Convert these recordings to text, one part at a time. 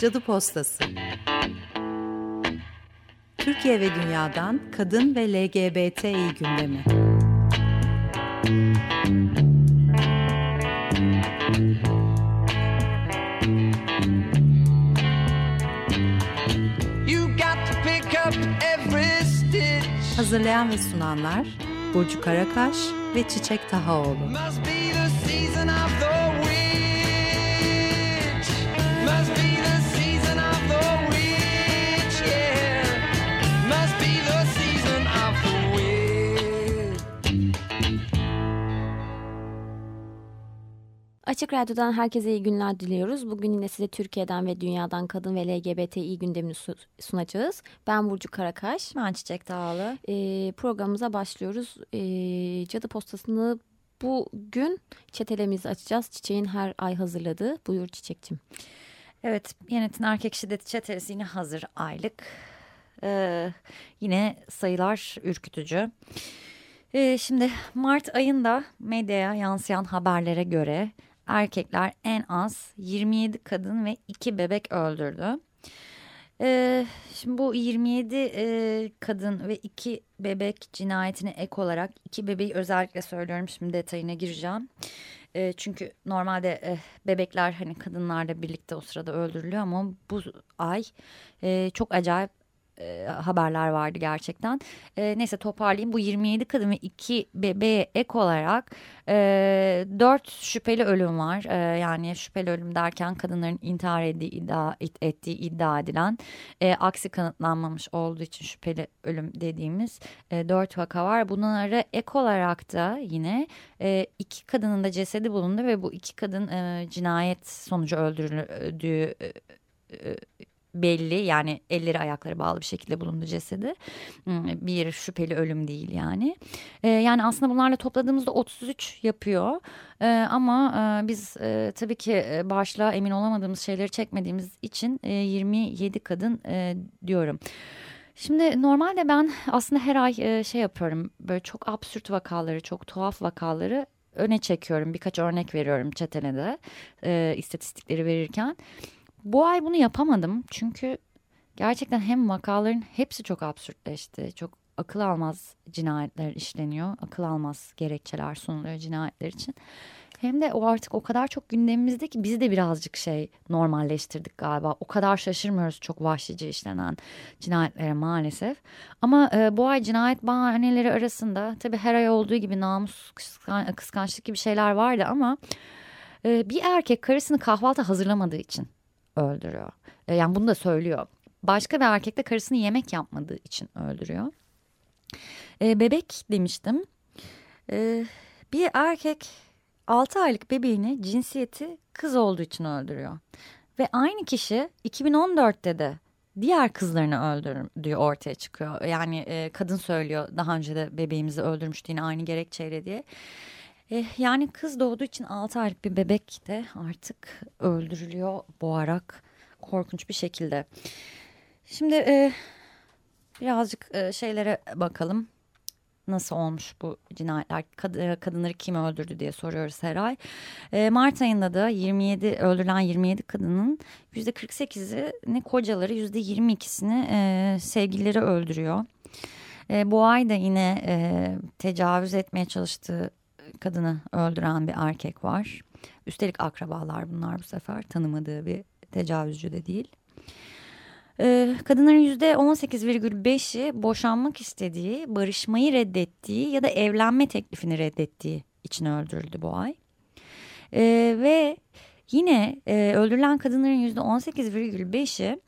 Cadı Postası Türkiye ve dünyadan kadın ve LGBTİ gündemi. Hazırlayan ve sunanlar Burcu Karakaş ve Çiçek Tahaoğlu. Must be Açık Radyo'dan herkese iyi günler diliyoruz. Bugün yine size Türkiye'den ve dünyadan kadın ve LGBTİ gündemini sunacağız. Ben Burcu Karakaş. Ben Çiçek Dağlı. Ee, programımıza başlıyoruz. Ee, Cadı Postası'nı bugün çetelemizi açacağız. Çiçek'in her ay hazırladığı. Buyur Çiçek'cim. Evet, Yönetin Erkek Şiddeti Çetelesi yine hazır aylık. Ee, yine sayılar ürkütücü. Ee, şimdi Mart ayında medyaya yansıyan haberlere göre erkekler en az 27 kadın ve 2 bebek öldürdü. Ee, şimdi bu 27 e, kadın ve 2 bebek cinayetine ek olarak 2 bebeği özellikle söylüyorum şimdi detayına gireceğim. E, çünkü normalde e, bebekler hani kadınlarla birlikte o sırada öldürülüyor ama bu ay e, çok acayip e, haberler vardı gerçekten. E, neyse toparlayayım. Bu 27 kadın ve 2 bebeğe ek olarak e, 4 şüpheli ölüm var. E, yani şüpheli ölüm derken kadınların intihar ettiği iddia, ettiği iddia edilen e, aksi kanıtlanmamış olduğu için şüpheli ölüm dediğimiz e, 4 vaka var. Bunlara ek olarak da yine e, iki kadının da cesedi bulundu ve bu iki kadın e, cinayet sonucu öldürüldüğü e, e belli yani elleri ayakları bağlı bir şekilde bulundu cesedi. Hmm, bir şüpheli ölüm değil yani. Ee, yani aslında bunlarla topladığımızda 33 yapıyor. Ee, ama e, biz e, tabii ki e, başlığa emin olamadığımız şeyleri çekmediğimiz için 27 kadın diyorum. Şimdi normalde ben aslında her ay şey yapıyorum böyle çok absürt vakaları çok tuhaf vakaları öne çekiyorum birkaç örnek veriyorum çetene de istatistikleri verirken. Bu ay bunu yapamadım çünkü gerçekten hem vakaların hepsi çok absürtleşti. Çok akıl almaz cinayetler işleniyor. Akıl almaz gerekçeler sunuluyor cinayetler için. Hem de o artık o kadar çok gündemimizde ki biz de birazcık şey normalleştirdik galiba. O kadar şaşırmıyoruz çok vahşice işlenen cinayetlere maalesef. Ama e, bu ay cinayet bahaneleri arasında tabii her ay olduğu gibi namus, kıskan, kıskançlık gibi şeyler vardı ama e, bir erkek karısını kahvaltı hazırlamadığı için öldürüyor. E, yani bunu da söylüyor. Başka bir erkek de karısını yemek yapmadığı için öldürüyor. E, bebek demiştim. E, bir erkek 6 aylık bebeğini cinsiyeti kız olduğu için öldürüyor. Ve aynı kişi 2014'te de diğer kızlarını öldürdüğü ortaya çıkıyor. Yani kadın söylüyor daha önce de bebeğimizi öldürmüştü yine aynı gerekçeyle diye. E, yani kız doğduğu için 6 aylık bir bebek de artık öldürülüyor boğarak korkunç bir şekilde. Şimdi e, birazcık e, şeylere bakalım. Nasıl olmuş bu cinayetler? Kad kadınları kim öldürdü diye soruyoruz her ay. E, Mart ayında da 27 öldürülen 27 kadının %48'ini kocaları %22'sini e, sevgilileri öldürüyor. E, bu ay da yine e, tecavüz etmeye çalıştığı kadını öldüren bir erkek var. Üstelik akrabalar bunlar bu sefer tanımadığı bir tecavüzcü de değil. Ee, kadınların yüzde 18,5'i boşanmak istediği, barışmayı reddettiği ya da evlenme teklifini reddettiği için öldürüldü bu ay. Ee, ve yine e, öldürülen kadınların yüzde 18,5'i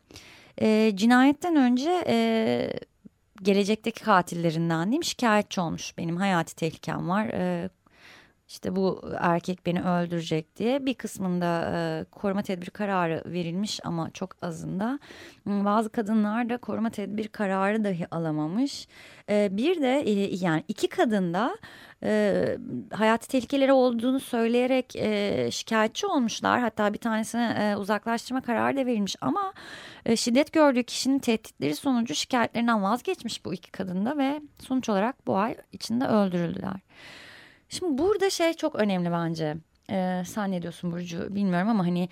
e, cinayetten önce e, gelecekteki katillerinden diyeyim şikayetçi olmuş. Benim hayati tehlikem var. E, işte bu erkek beni öldürecek diye bir kısmında e, koruma tedbir kararı verilmiş ama çok azında. Bazı kadınlar da koruma tedbir kararı dahi alamamış. E, bir de e, yani iki kadında e, hayati tehlikeleri olduğunu söyleyerek e, şikayetçi olmuşlar. Hatta bir tanesine e, uzaklaştırma kararı da verilmiş ama e, şiddet gördüğü kişinin tehditleri sonucu şikayetlerinden vazgeçmiş bu iki kadında ve sonuç olarak bu ay içinde öldürüldüler. Şimdi burada şey çok önemli bence. Ee, sen ne diyorsun Burcu bilmiyorum ama hani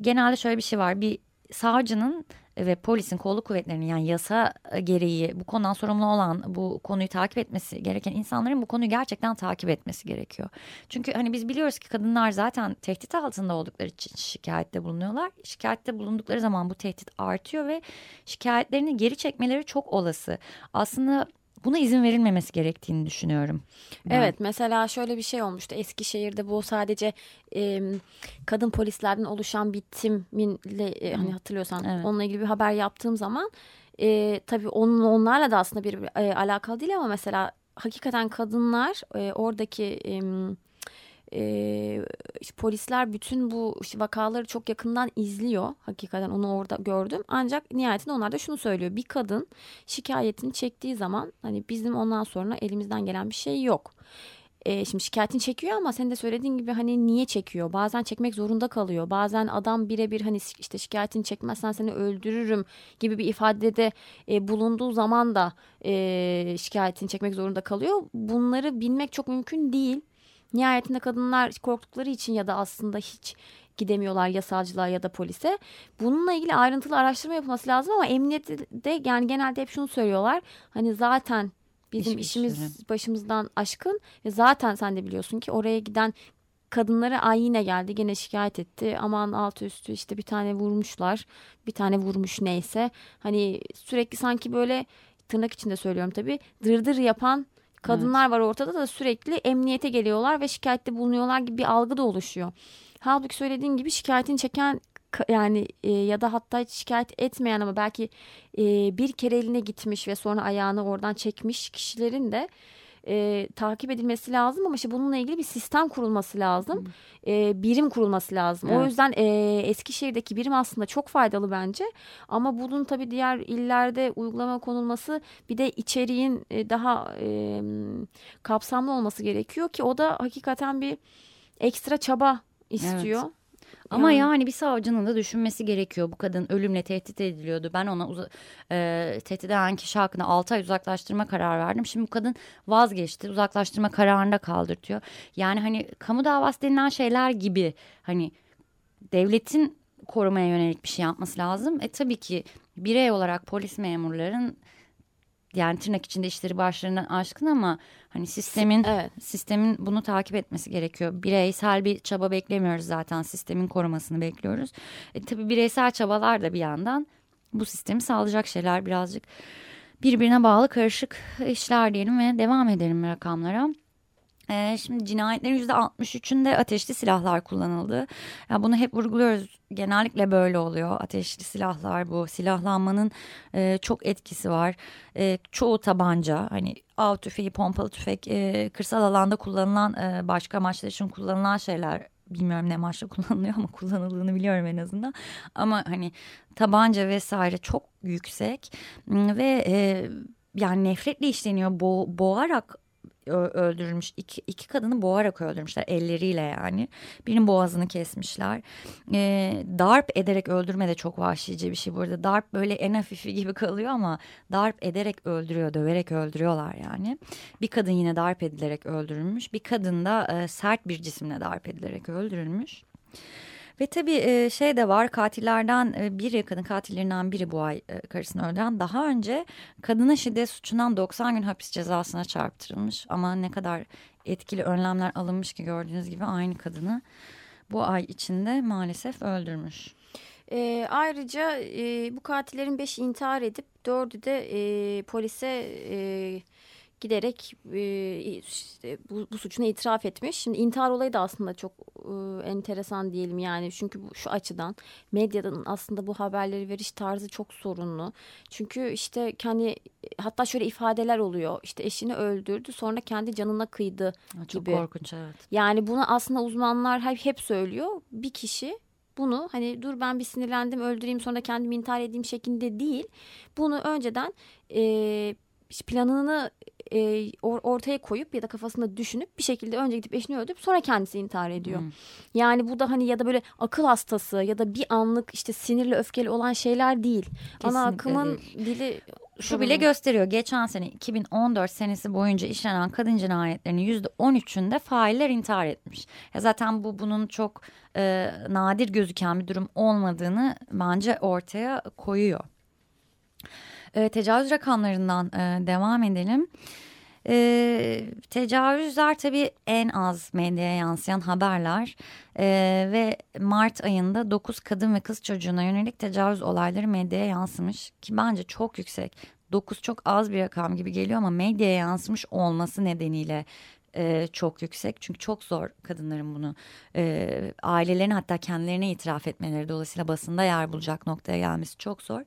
genelde şöyle bir şey var. Bir savcının ve polisin kolu kuvvetlerinin yani yasa gereği bu konudan sorumlu olan bu konuyu takip etmesi gereken insanların bu konuyu gerçekten takip etmesi gerekiyor. Çünkü hani biz biliyoruz ki kadınlar zaten tehdit altında oldukları için şikayette bulunuyorlar. Şikayette bulundukları zaman bu tehdit artıyor ve şikayetlerini geri çekmeleri çok olası. Aslında buna izin verilmemesi gerektiğini düşünüyorum. Ben. Evet mesela şöyle bir şey olmuştu Eskişehir'de bu sadece e, kadın polislerden oluşan bir timinle e, hani hatırlıyorsan evet. onunla ilgili bir haber yaptığım zaman e, tabii onun onlarla da aslında bir e, alakalı değil ama mesela hakikaten kadınlar e, oradaki e, e, işte polisler bütün bu işte vakaları çok yakından izliyor. Hakikaten onu orada gördüm. Ancak nihayetinde onlar da şunu söylüyor. Bir kadın şikayetini çektiği zaman hani bizim ondan sonra elimizden gelen bir şey yok. E, şimdi şikayetini çekiyor ama sen de söylediğin gibi hani niye çekiyor? Bazen çekmek zorunda kalıyor. Bazen adam birebir hani işte şikayetini çekmezsen seni öldürürüm gibi bir ifadede e, bulunduğu zaman da e, şikayetini çekmek zorunda kalıyor. Bunları bilmek çok mümkün değil. Nihayetinde kadınlar korktukları için ya da aslında hiç gidemiyorlar yasalcılığa ya da polise. Bununla ilgili ayrıntılı araştırma yapılması lazım ama emniyette yani genelde hep şunu söylüyorlar. Hani zaten bizim İş, işimiz işini. başımızdan aşkın ve zaten sen de biliyorsun ki oraya giden kadınlara ay yine geldi gene şikayet etti aman altı üstü işte bir tane vurmuşlar bir tane vurmuş neyse hani sürekli sanki böyle tırnak içinde söylüyorum tabii dırdır yapan Kadınlar evet. var ortada da sürekli emniyete geliyorlar ve şikayette bulunuyorlar gibi bir algı da oluşuyor. Halbuki söylediğin gibi şikayetini çeken yani e, ya da hatta hiç şikayet etmeyen ama belki e, bir kere eline gitmiş ve sonra ayağını oradan çekmiş kişilerin de e, takip edilmesi lazım ama işte bununla ilgili bir sistem kurulması lazım. E, birim kurulması lazım. Evet. O yüzden e, Eskişehir'deki birim aslında çok faydalı bence. Ama bunun tabii diğer illerde uygulama konulması bir de içeriğin e, daha e, kapsamlı olması gerekiyor ki o da hakikaten bir ekstra çaba istiyor. Evet. Ama yani. yani bir savcının da düşünmesi gerekiyor. Bu kadın ölümle tehdit ediliyordu. Ben ona e, tehdit eden kişi hakkında 6 ay uzaklaştırma kararı verdim. Şimdi bu kadın vazgeçti. Uzaklaştırma kararını da kaldırtıyor. Yani hani kamu davası denilen şeyler gibi hani devletin korumaya yönelik bir şey yapması lazım. E tabii ki birey olarak polis memurların yani tırnak içinde işleri başlarından aşkın ama hani sistemin evet. sistemin bunu takip etmesi gerekiyor. Bireysel bir çaba beklemiyoruz zaten sistemin korumasını bekliyoruz. E, tabii bireysel çabalar da bir yandan bu sistemi sağlayacak şeyler birazcık birbirine bağlı karışık işler diyelim ve devam edelim rakamlara. Ee, şimdi cinayetlerin yüzde 63'ünde ateşli silahlar kullanıldı. Yani bunu hep vurguluyoruz. Genellikle böyle oluyor. Ateşli silahlar bu. Silahlanmanın e, çok etkisi var. E, çoğu tabanca hani av tüfeği, pompalı tüfek, e, kırsal alanda kullanılan e, başka amaçlar için kullanılan şeyler bilmiyorum ne amaçla kullanılıyor ama kullanıldığını biliyorum en azından. Ama hani tabanca vesaire çok yüksek ve e, yani nefretle işleniyor. Bo boğarak öldürülmüş. İki, iki kadını boğarak öldürmüşler elleriyle yani. Birinin boğazını kesmişler. E, darp ederek öldürme de çok vahşice bir şey burada. Darp böyle en hafifi gibi kalıyor ama darp ederek öldürüyor, döverek öldürüyorlar yani. Bir kadın yine darp edilerek öldürülmüş. Bir kadın da e, sert bir cisimle darp edilerek öldürülmüş. Ve tabii şey de var katillerden biri kadın katillerinden biri bu ay karısını öldüren daha önce kadına şiddet suçundan 90 gün hapis cezasına çarptırılmış. Ama ne kadar etkili önlemler alınmış ki gördüğünüz gibi aynı kadını bu ay içinde maalesef öldürmüş. E, ayrıca e, bu katillerin beşi intihar edip dördü de e, polise e, giderek e, işte bu, bu suçunu itiraf etmiş. Şimdi intihar olayı da aslında çok e, enteresan diyelim yani çünkü bu, şu açıdan medyanın aslında bu haberleri veriş tarzı çok sorunlu. Çünkü işte kendi hatta şöyle ifadeler oluyor işte eşini öldürdü sonra kendi canına kıydı çok gibi. Çok korkunç evet. Yani bunu aslında uzmanlar hep, hep söylüyor. Bir kişi bunu hani dur ben bir sinirlendim öldüreyim sonra kendimi intihar edeyim şeklinde değil. Bunu önceden e, planını e, ortaya koyup ya da kafasında düşünüp bir şekilde önce gidip eşini öldürüp sonra kendisi intihar ediyor. Hmm. Yani bu da hani ya da böyle akıl hastası ya da bir anlık işte sinirli öfkeli olan şeyler değil. Kesinlikle Ana akımın değil. dili şu bile gösteriyor. Geçen sene 2014 senesi boyunca işlenen kadın cinayetlerinin %13'ünde failler intihar etmiş. Ya zaten bu bunun çok e, nadir gözüken bir durum olmadığını bence ortaya koyuyor. E, tecavüz rakamlarından e, devam edelim. E, tecavüzler tabii en az medyaya yansıyan haberler e, ve Mart ayında 9 kadın ve kız çocuğuna yönelik tecavüz olayları medyaya yansımış ki bence çok yüksek. 9 çok az bir rakam gibi geliyor ama medyaya yansımış olması nedeniyle e, çok yüksek. Çünkü çok zor kadınların bunu e, ailelerin hatta kendilerine itiraf etmeleri dolayısıyla basında yer bulacak noktaya gelmesi çok zor.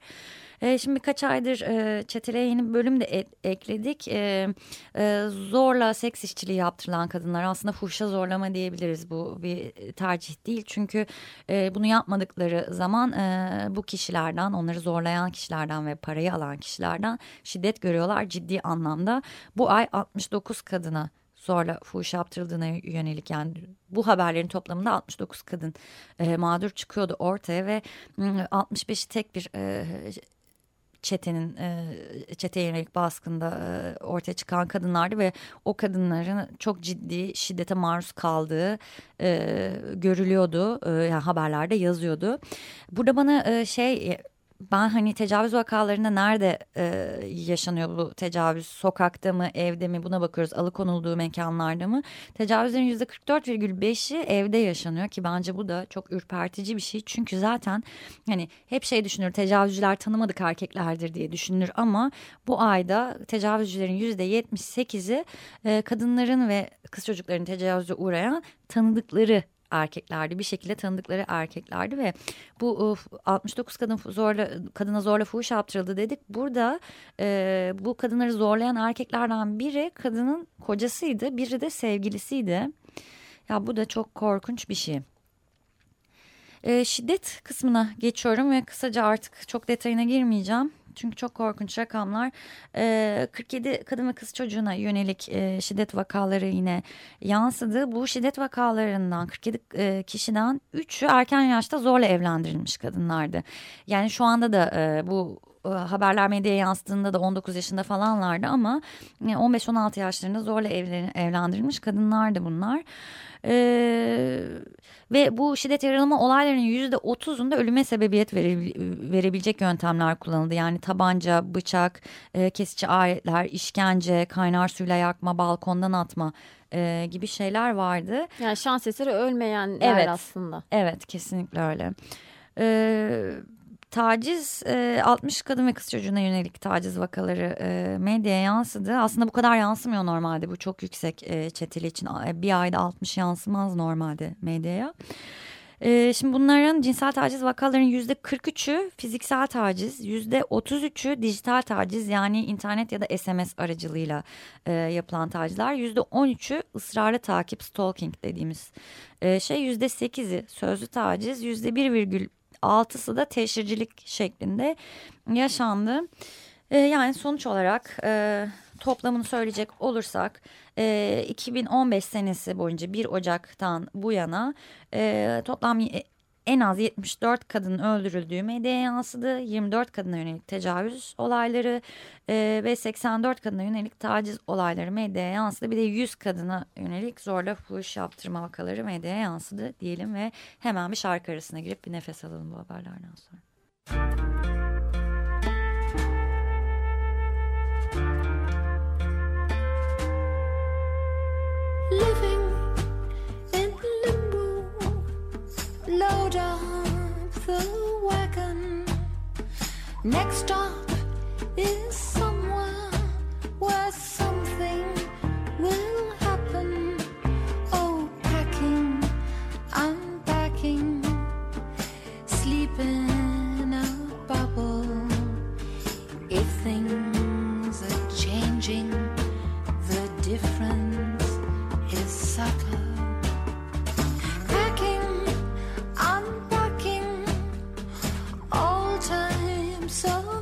E, şimdi birkaç aydır e, çetele yeni bir bölüm de et, ekledik. E, e, zorla seks işçiliği yaptırılan kadınlar aslında fuhşa zorlama diyebiliriz. Bu bir tercih değil. Çünkü e, bunu yapmadıkları zaman e, bu kişilerden onları zorlayan kişilerden ve parayı alan kişilerden şiddet görüyorlar ciddi anlamda. Bu ay 69 kadına zorla fuhuş yaptırıldığına yönelik yani bu haberlerin toplamında 69 kadın e, mağdur çıkıyordu ortaya ve 65'i tek bir e, çetenin e, çeteye yönelik baskında e, ortaya çıkan kadınlardı ve o kadınların çok ciddi şiddete maruz kaldığı e, görülüyordu e, yani haberlerde yazıyordu. Burada bana e, şey ben hani tecavüz vakalarında nerede e, yaşanıyor bu tecavüz? Sokakta mı, evde mi? Buna bakıyoruz. Alıkonulduğu mekanlarda mı? Tecavüzlerin yüzde 44,5'i evde yaşanıyor ki bence bu da çok ürpertici bir şey. Çünkü zaten hani hep şey düşünür tecavüzcüler tanımadık erkeklerdir diye düşünülür ama bu ayda tecavüzcülerin yüzde 78'i e, kadınların ve kız çocukların tecavüze uğrayan tanıdıkları erkeklerdi. Bir şekilde tanıdıkları erkeklerdi ve bu 69 kadın zorla kadına zorla fuhuş yaptırıldı dedik. Burada e, bu kadınları zorlayan erkeklerden biri kadının kocasıydı, biri de sevgilisiydi. Ya bu da çok korkunç bir şey. E, şiddet kısmına geçiyorum ve kısaca artık çok detayına girmeyeceğim. Çünkü çok korkunç rakamlar. E, 47 kadın ve kız çocuğuna yönelik e, şiddet vakaları yine yansıdı. Bu şiddet vakalarından 47 e, kişiden 3'ü erken yaşta zorla evlendirilmiş kadınlardı. Yani şu anda da e, bu haberler medyaya yansıdığında da 19 yaşında falanlardı ama 15-16 yaşlarında zorla evlendirilmiş kadınlardı bunlar. Ee, ve bu şiddet yaralama olaylarının yüzde otuzunda ölüme sebebiyet vere, verebilecek yöntemler kullanıldı. Yani tabanca, bıçak, e, kesici aletler, işkence, kaynar suyla yakma, balkondan atma e, gibi şeyler vardı. Yani şans eseri ölmeyenler evet, aslında. Evet kesinlikle öyle. Evet taciz e, 60 kadın ve kız çocuğuna yönelik taciz vakaları e, medyaya yansıdı. Aslında bu kadar yansımıyor normalde. Bu çok yüksek e, çeteli için. Bir ayda 60 yansımaz normalde medyaya. E, şimdi bunların cinsel taciz vakalarının yüzde 43'ü fiziksel taciz, yüzde 33'ü dijital taciz yani internet ya da SMS aracılığıyla e, yapılan tacizler, yüzde 13'ü ısrarlı takip stalking dediğimiz e, şey, yüzde 8'i sözlü taciz, yüzde 1,1 altısı da teşhircilik şeklinde yaşandı. E, yani sonuç olarak e, toplamını söyleyecek olursak e, 2015 senesi boyunca 1 Ocak'tan bu yana e, toplam en az 74 kadının öldürüldüğü medyaya yansıdı. 24 kadına yönelik tecavüz olayları e, ve 84 kadına yönelik taciz olayları medyaya yansıdı. Bir de 100 kadına yönelik zorla fuhuş yaptırma vakaları medyaya yansıdı diyelim ve hemen bir şarkı arasına girip bir nefes alalım bu haberlerden sonra. Living Next stop is so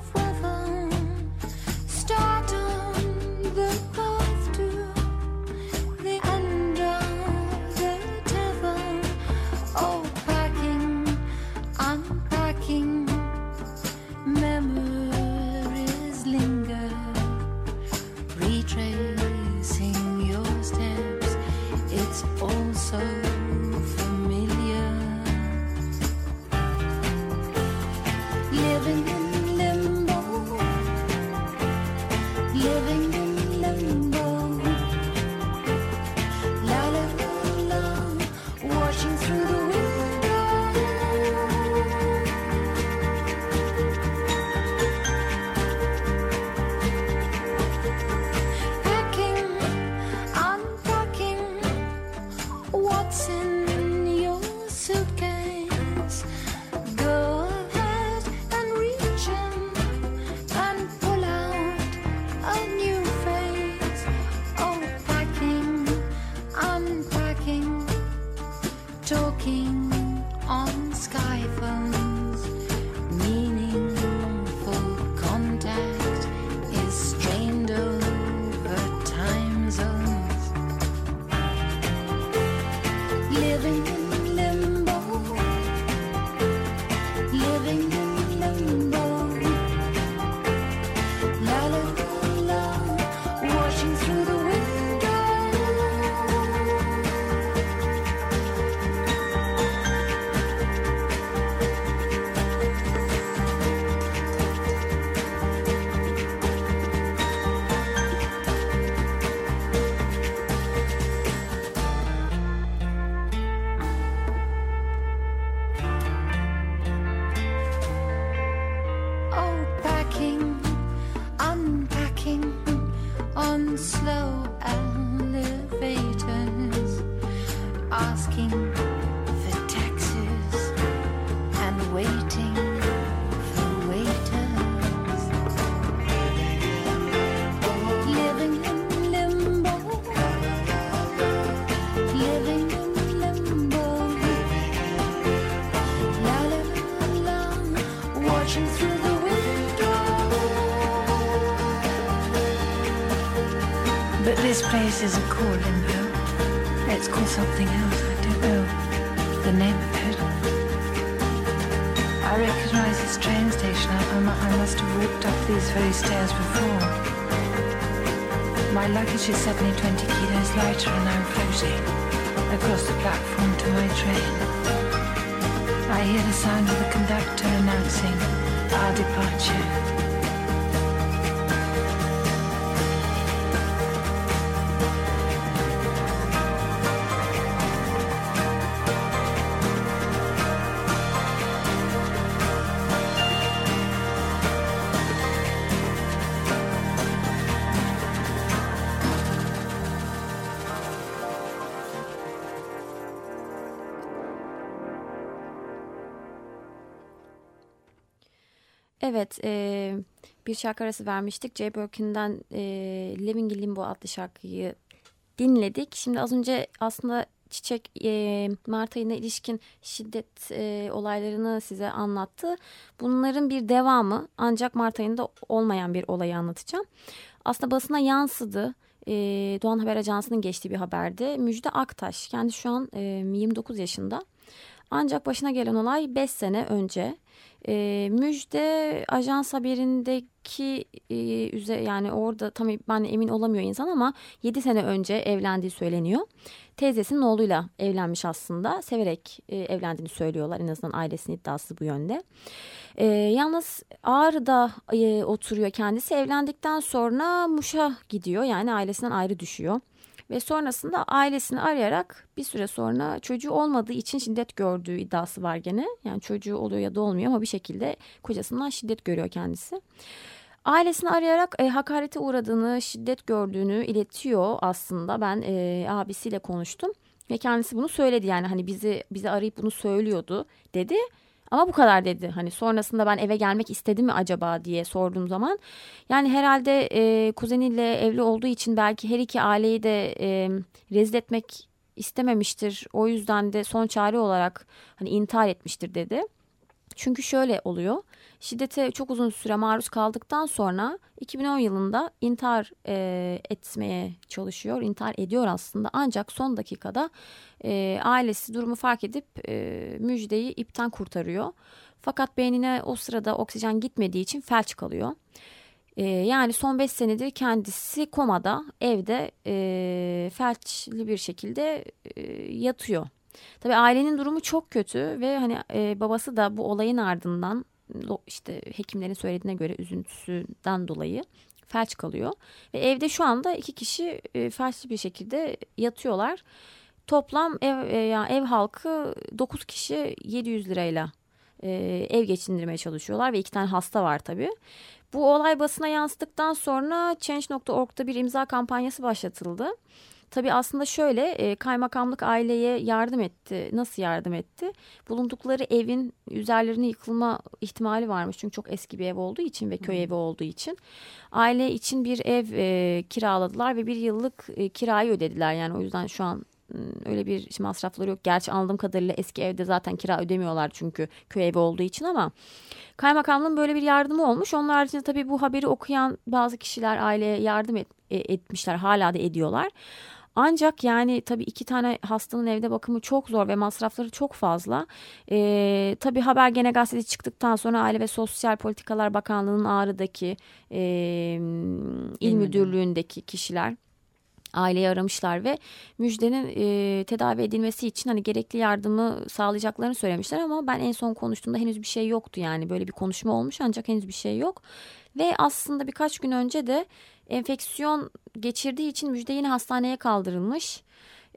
But this place isn't called Limbo. It's called something else. I don't know the name of it. I recognize this train station. I, I must have walked up these very stairs before. My luggage is suddenly 20 kilos lighter and I'm floating across the platform to my train. I hear the sound of the conductor announcing our departure. Evet, e, bir şarkı arası vermiştik. Jay Birkin'den e, Living in Limbo adlı şarkıyı dinledik. Şimdi az önce aslında Çiçek e, Mart ayına ilişkin şiddet e, olaylarını size anlattı. Bunların bir devamı ancak Mart ayında olmayan bir olayı anlatacağım. Aslında basına yansıdı. E, Doğan Haber Ajansı'nın geçtiği bir haberde. Müjde Aktaş kendi şu an e, 29 yaşında. Ancak başına gelen olay 5 sene önce e, Müjde ajans haberindeki e, üze yani orada tam ben emin olamıyor insan ama 7 sene önce evlendiği söyleniyor. Teyzesinin oğluyla evlenmiş aslında. Severek e, evlendiğini söylüyorlar. En azından ailesinin iddiası bu yönde. E, yalnız Ağrı'da e, oturuyor kendisi. Evlendikten sonra Muş'a gidiyor. Yani ailesinden ayrı düşüyor. Ve sonrasında ailesini arayarak bir süre sonra çocuğu olmadığı için şiddet gördüğü iddiası var gene. Yani çocuğu oluyor ya da olmuyor ama bir şekilde kocasından şiddet görüyor kendisi. Ailesini arayarak e, hakarete uğradığını, şiddet gördüğünü iletiyor aslında. Ben e, abisiyle konuştum ve kendisi bunu söyledi yani hani bizi bizi arayıp bunu söylüyordu dedi. Ama bu kadar dedi. Hani sonrasında ben eve gelmek istedim mi acaba diye sorduğum zaman. Yani herhalde e, kuzeniyle evli olduğu için belki her iki aileyi de e, rezil etmek istememiştir. O yüzden de son çare olarak hani intihar etmiştir dedi. Çünkü şöyle oluyor. Şiddete çok uzun süre maruz kaldıktan sonra 2010 yılında intihar e, etmeye çalışıyor. İntihar ediyor aslında ancak son dakikada e, ailesi durumu fark edip e, müjdeyi ipten kurtarıyor. Fakat beynine o sırada oksijen gitmediği için felç kalıyor. E, yani son 5 senedir kendisi komada evde e, felçli bir şekilde e, yatıyor. Tabii ailenin durumu çok kötü ve hani e, babası da bu olayın ardından işte hekimlerin söylediğine göre üzüntüsünden dolayı felç kalıyor. Ve evde şu anda iki kişi e, felçli bir şekilde yatıyorlar. Toplam ev e, yani ev halkı 9 kişi 700 lirayla e, ev geçindirmeye çalışıyorlar ve iki tane hasta var tabii. Bu olay basına yansıdıktan sonra Change.org'da bir imza kampanyası başlatıldı. Tabii aslında şöyle e, kaymakamlık aileye yardım etti. Nasıl yardım etti? Bulundukları evin üzerlerine yıkılma ihtimali varmış. Çünkü çok eski bir ev olduğu için ve köy evi olduğu için. Aile için bir ev e, kiraladılar ve bir yıllık e, kirayı ödediler. Yani o yüzden şu an öyle bir masrafları yok. Gerçi anladığım kadarıyla eski evde zaten kira ödemiyorlar çünkü köy evi olduğu için ama kaymakamlığın böyle bir yardımı olmuş. Onun haricinde tabii bu haberi okuyan bazı kişiler aileye yardım et, etmişler. Hala da ediyorlar. Ancak yani tabii iki tane hastanın evde bakımı çok zor ve masrafları çok fazla. Ee, tabii haber gene gazetede çıktıktan sonra Aile ve Sosyal Politikalar Bakanlığı'nın Ağrı'daki e, il müdürlüğündeki kişiler aileyi aramışlar ve müjdenin e, tedavi edilmesi için hani gerekli yardımı sağlayacaklarını söylemişler ama ben en son konuştuğumda henüz bir şey yoktu yani böyle bir konuşma olmuş ancak henüz bir şey yok ve aslında birkaç gün önce de enfeksiyon geçirdiği için Müjde yine hastaneye kaldırılmış.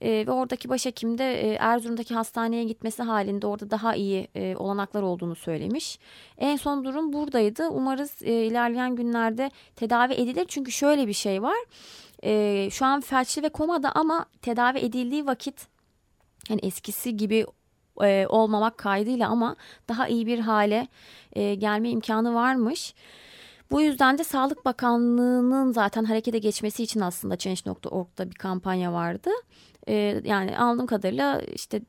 E, ve oradaki başhekim de e, Erzurum'daki hastaneye gitmesi halinde orada daha iyi e, olanaklar olduğunu söylemiş. En son durum buradaydı. Umarız e, ilerleyen günlerde tedavi edilir. Çünkü şöyle bir şey var. E, şu an felçli ve komada ama tedavi edildiği vakit yani eskisi gibi e, olmamak kaydıyla ama daha iyi bir hale e, gelme imkanı varmış. Bu yüzden de Sağlık Bakanlığı'nın zaten harekete geçmesi için aslında Change.org'da bir kampanya vardı. E, yani anladığım kadarıyla işte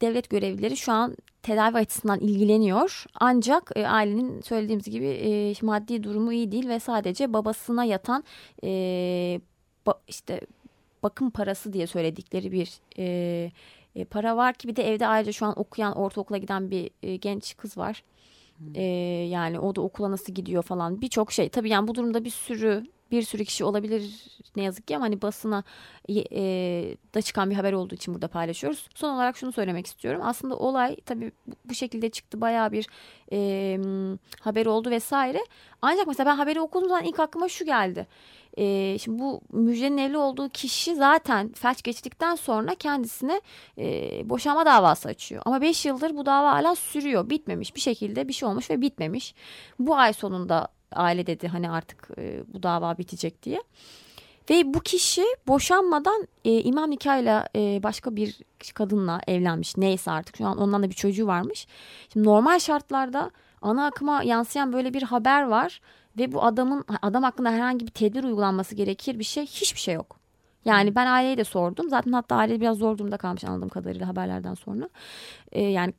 devlet görevlileri şu an tedavi açısından ilgileniyor. Ancak e, ailenin söylediğimiz gibi e, maddi durumu iyi değil ve sadece babasına yatan e, ba, işte bakım parası diye söyledikleri bir e, e, para var ki bir de evde ayrıca şu an okuyan ortaokula giden bir e, genç kız var. E, yani o da okula nasıl gidiyor falan birçok şey. Tabii yani bu durumda bir sürü bir sürü kişi olabilir ne yazık ki ama hani basına e, da çıkan bir haber olduğu için burada paylaşıyoruz. Son olarak şunu söylemek istiyorum. Aslında olay tabii bu şekilde çıktı bayağı bir e, haber oldu vesaire. Ancak mesela ben haberi okuduğum zaman ilk aklıma şu geldi. E, şimdi bu müjdenin evli olduğu kişi zaten felç geçtikten sonra kendisine e, boşanma davası açıyor. Ama 5 yıldır bu dava hala sürüyor. Bitmemiş bir şekilde bir şey olmuş ve bitmemiş. Bu ay sonunda aile dedi hani artık e, bu dava bitecek diye. Ve bu kişi boşanmadan e, imam nikahıyla e, başka bir kadınla evlenmiş. Neyse artık şu an ondan da bir çocuğu varmış. Şimdi normal şartlarda ana akıma yansıyan böyle bir haber var ve bu adamın adam hakkında herhangi bir tedbir uygulanması gerekir bir şey hiçbir şey yok. Yani ben aileye de sordum. Zaten hatta aile biraz zor durumda kalmış anladığım kadarıyla haberlerden sonra. Ee, yani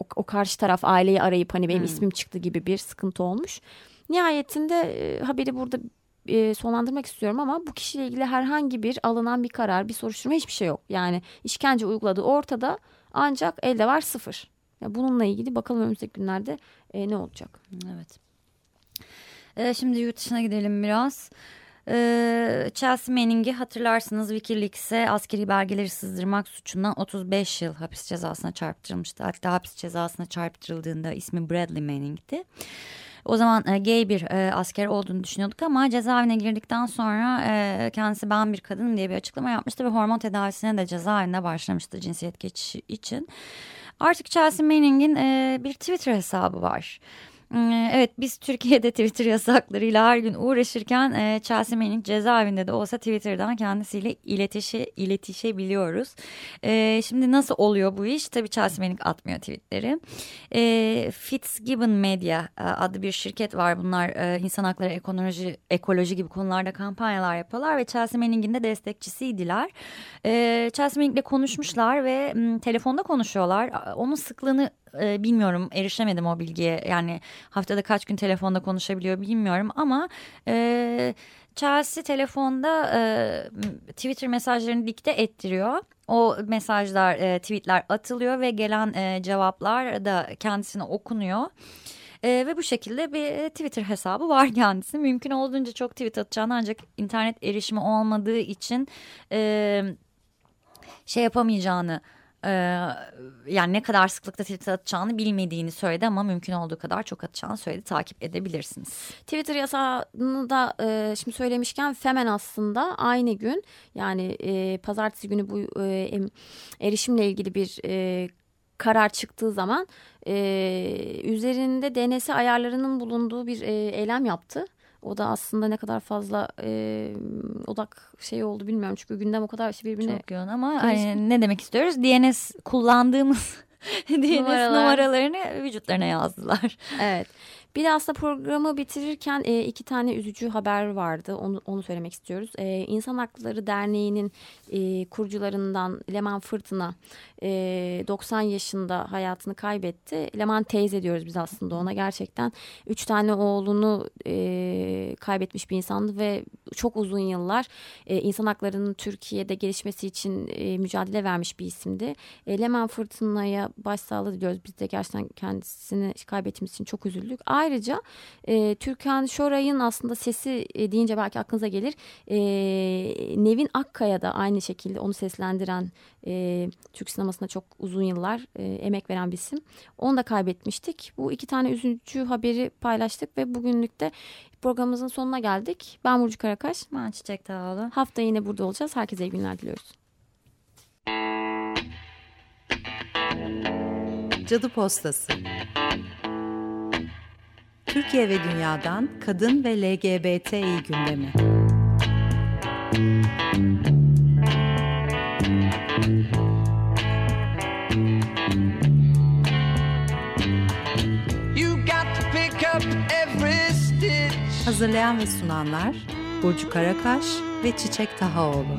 o, o karşı taraf aileyi arayıp hani benim hmm. ismim çıktı gibi bir sıkıntı olmuş. Nihayetinde e, haberi burada e, sonlandırmak istiyorum ama bu kişiyle ilgili herhangi bir alınan bir karar, bir soruşturma hiçbir şey yok. Yani işkence uyguladığı ortada ancak elde var sıfır. Yani bununla ilgili bakalım önümüzdeki günlerde e, ne olacak. Evet. E, şimdi yurt dışına gidelim biraz. Ee, Chelsea Manning'i hatırlarsınız Wikileaks'e askeri belgeleri sızdırmak suçundan 35 yıl hapis cezasına çarptırılmıştı. Hatta hapis cezasına çarptırıldığında ismi Bradley Manning'ti. O zaman e, gay bir e, asker olduğunu düşünüyorduk ama cezaevine girdikten sonra e, kendisi ben bir kadınım diye bir açıklama yapmıştı ve hormon tedavisine de cezaevinde başlamıştı cinsiyet geçişi için. Artık Chelsea Manning'in e, bir Twitter hesabı var. Hmm, evet biz Türkiye'de Twitter yasaklarıyla her gün uğraşırken e, Chelsea Manning cezaevinde de olsa Twitter'dan kendisiyle iletişe, iletişebiliyoruz. E, şimdi nasıl oluyor bu iş? Tabii Chelsea Manning atmıyor tweetleri. E, Fitzgibbon Media e, adlı bir şirket var. Bunlar e, insan hakları, ekoloji, ekoloji gibi konularda kampanyalar yapıyorlar ve Chelsea Manning'in de destekçisiydiler. Chelsea Manning'le konuşmuşlar ve telefonda konuşuyorlar. Onun sıklığını e, bilmiyorum erişemedim o bilgiye yani haftada kaç gün telefonda konuşabiliyor bilmiyorum ama e, Chelsea telefonda e, Twitter mesajlarını dikte ettiriyor. O mesajlar, e, tweetler atılıyor ve gelen e, cevaplar da kendisine okunuyor. E, ve bu şekilde bir Twitter hesabı var kendisi. Mümkün olduğunca çok tweet atacağını ancak internet erişimi olmadığı için e, şey yapamayacağını ee, yani ne kadar sıklıkta tweet atacağını bilmediğini söyledi ama mümkün olduğu kadar çok atacağını söyledi. Takip edebilirsiniz. Twitter yasağını da e, şimdi söylemişken Femen aslında aynı gün yani e, pazartesi günü bu e, erişimle ilgili bir e, karar çıktığı zaman e, üzerinde DNS ayarlarının bulunduğu bir e, eylem yaptı. O da aslında ne kadar fazla e, odak şey oldu bilmiyorum. Çünkü gündem o kadar şey birbirine... Çok yoğun ama hani ne demek istiyoruz? DNS kullandığımız DNS Numaralar. numaralarını vücutlarına yazdılar. Evet. Bir de aslında programı bitirirken e, iki tane üzücü haber vardı. Onu, onu söylemek istiyoruz. E, İnsan Hakları Derneği'nin e, kurucularından Leman Fırtına e, 90 yaşında hayatını kaybetti. Leman teyze diyoruz biz aslında ona. Gerçekten üç tane oğlunu e, kaybetmiş bir insandı ve çok uzun yıllar e, insan haklarının Türkiye'de gelişmesi için e, mücadele vermiş bir isimdi. E, Leman Fırtına'ya başsağlığı diliyoruz. Biz de gerçekten kendisini kaybettiğimiz için çok üzüldük. Ayrıca e, Türkan Şoray'ın aslında sesi e, deyince belki aklınıza gelir. E, Nevin Akkaya da aynı şekilde onu seslendiren e, Türk sinemasında çok uzun yıllar e, emek veren bir isim. Onu da kaybetmiştik. Bu iki tane üzücü haberi paylaştık ve bugünlük de programımızın sonuna geldik. Ben Burcu Karakaş. Ben Çiçek Dağlı. Hafta yine burada olacağız. Herkese iyi günler diliyoruz. Cadı Postası Türkiye ve dünyadan kadın ve LGBTİ gündemi. Hazırlayan ve sunanlar Burcu Karakaş ve Çiçek Tahaoğlu.